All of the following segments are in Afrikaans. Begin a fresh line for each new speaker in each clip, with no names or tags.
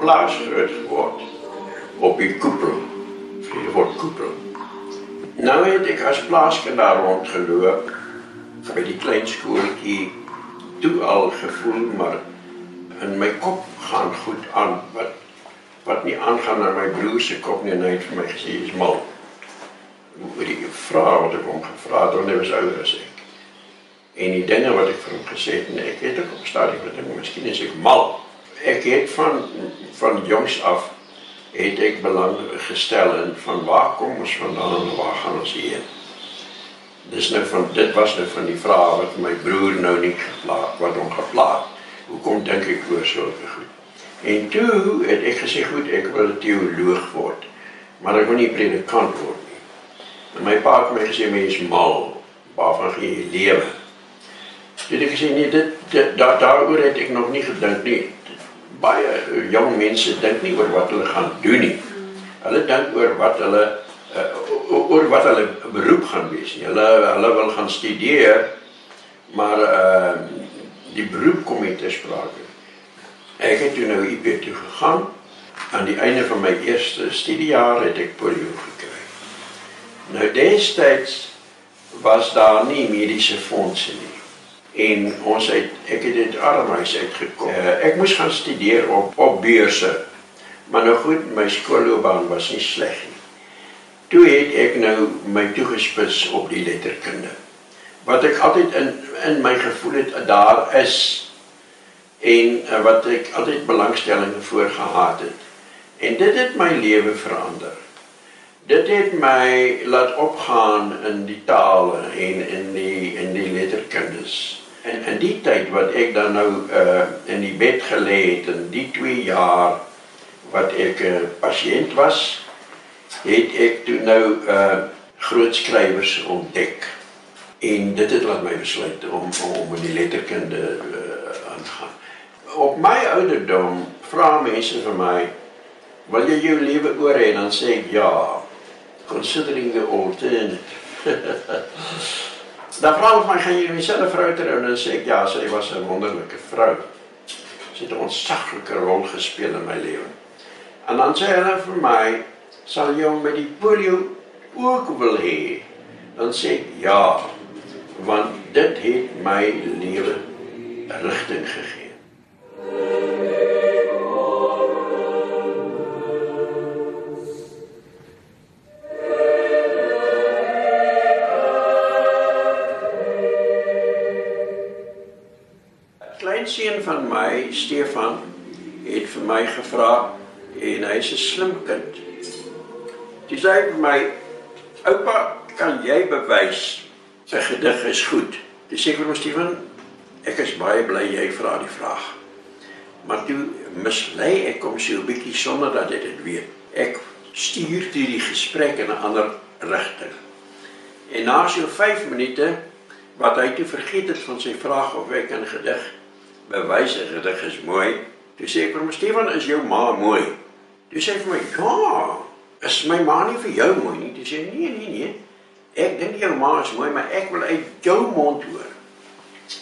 plaas groot geword op die koepel. Vir word koepel. Nou het ek as plaaskind daar rondgeloop by die klein skooltjie toe al gevoel maar in my kop gaan goed aan wat wat nie aangaan na my broer se kop nie en hy het vir my gesê is mal. Oor die vrae wat ek hom gevra het, want hy was ouer as ek. En die dinge wat ek vir hom gesê het, nee, ek het ook op stadium gedink, miskien is ek mal. Ek het van van jongs af het ek belang gestel in van waar kom ons vandaan en waar gaan ons heen. Dis nou van dit was nou van die vrae wat my broer nou nie geplaag wat hom geplaag. Hoekom dink ek oor sulke goed? En toe het ek gesê goed, ek wil 'n teoloog word. Maar ek wil nie predikant word nie. En my pa het my gesê mens mal, waarvan gee jy lewe? Dit ek gesê nee, dit, dit daar daaroor het ek nog nie gedink nie. Baie jong mense dink nie oor wat hulle gaan doen nie. Hulle dink oor wat hulle uh, oor wat hulle beroep gaan wees. Hulle hulle wil gaan studeer, maar uh die beroep kom nie ter sprake. Ek het toe nou IP toe gegaan. Aan die einde van my eerste studiejaar het ek polio gekry. Nou destyds was daar nie mediese fondse nie. En ons het ek het dit armhuis uitgekom. Uh, ek moes gaan studeer op op beurse. Maar nou goed, my skoolloopbaan was nie sleg nie. Toe het ek nou my toegespits op die letterkunde. Wat ek altyd in in my gevoel het daar is en uh, wat ek altyd belangstelling voor gehad het. En dit het my lewe verander. Dit het my laat opgaan in die tale en in die in die letterkundes. En in die tyd wat ek dan nou uh in die bed gelê het in die 2 jaar wat ek 'n uh, pasiënt was, het ek toe nou uh groot skrywers ontdek. En dit het laat my besluit om om in die letterkunde uh, aan te gaan. Op my ouderdom vra mense vir my wil jy jou lewe oor hê? Dan sê ek ja considering the alternative dan vra hulle my gaan jy dieselfde vrou trou dan sê ek ja sy was 'n wonderlike vrou sy het 'n ontsaglike rol gespeel in my lewe en dan sê hulle vir my sal jy met die polio ook wil hê dan sê ek ja want dit het my lewe rigting gegee seun van my, Stefan, het vir my gevra en hy's 'n slim kind. Hy sê vir my, "Oupa, kan jy bewys sy gedig is goed?" Dis sê vir my Stefan, "Ek is baie bly jy vra die vraag." Maar toe mislei ek hom so 'n bietjie sonder dat hy dit weet. Ek stuur toe die gesprek in 'n ander rigting. En na so 5 minute wat hy toe vergeet het van sy vraag of ek 'n gedig bewys hy gedig is mooi. Toe sê ek vir hom, "Stefan, is jou ma mooi?" Toe sê hy vir my, "Ja, is my ma nie vir jou mooi nie?" Toe sê hy, "Nee, nee, nee. Ek dink jou ma is mooi, maar ek wil uit jou mond hoor.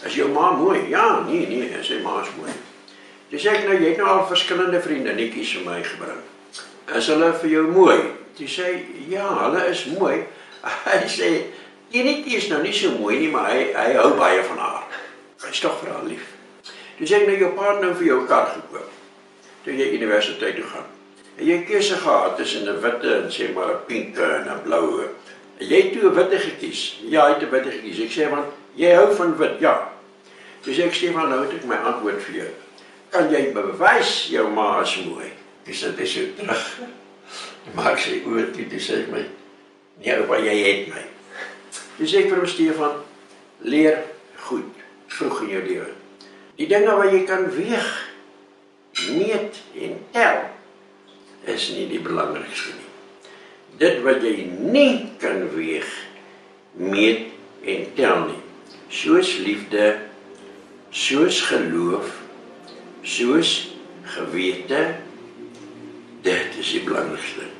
Is jou ma mooi?" "Ja, nee, nee, sy ma is mooi." Toe sê ek, "Nou jy het nou al verskillende vriendinnetjies vir my gebring. Is hulle vir jou mooi?" Toe sê hy, "Ja, hulle is mooi." Hy sê, "Enetjie is nou nie so mooi nie, maar hy hy hou baie van haar. Hy's tog vir haar lief." Dis ek nou jou pa nou vir jou kar gekoop. Toe jy universiteit toe gaan. En jy keuse gehad tussen 'n witte en sê maar 'n pinke en 'n bloue. En jy het toe 'n witte gekies. Ja, jy het 'n witte gekies. Ek sê want jy hou van wit, ja. Ek sê maar nou het ek my antwoord vir jou. Kan jy bewys jou ma is mooi? Dis dit is jou terug. Maar sê oor dit dis sê my nee, oor jy het my. Dis ek vir Stefan leer goed vroeg in jou lewe. Die dinge wat jy kan weeg, meet en tel is nie die belangrikste nie. Dit wat jy nie kan weeg, meet en tel nie. Soos liefde, soos geloof, soos gewete, dit is die belangrikste.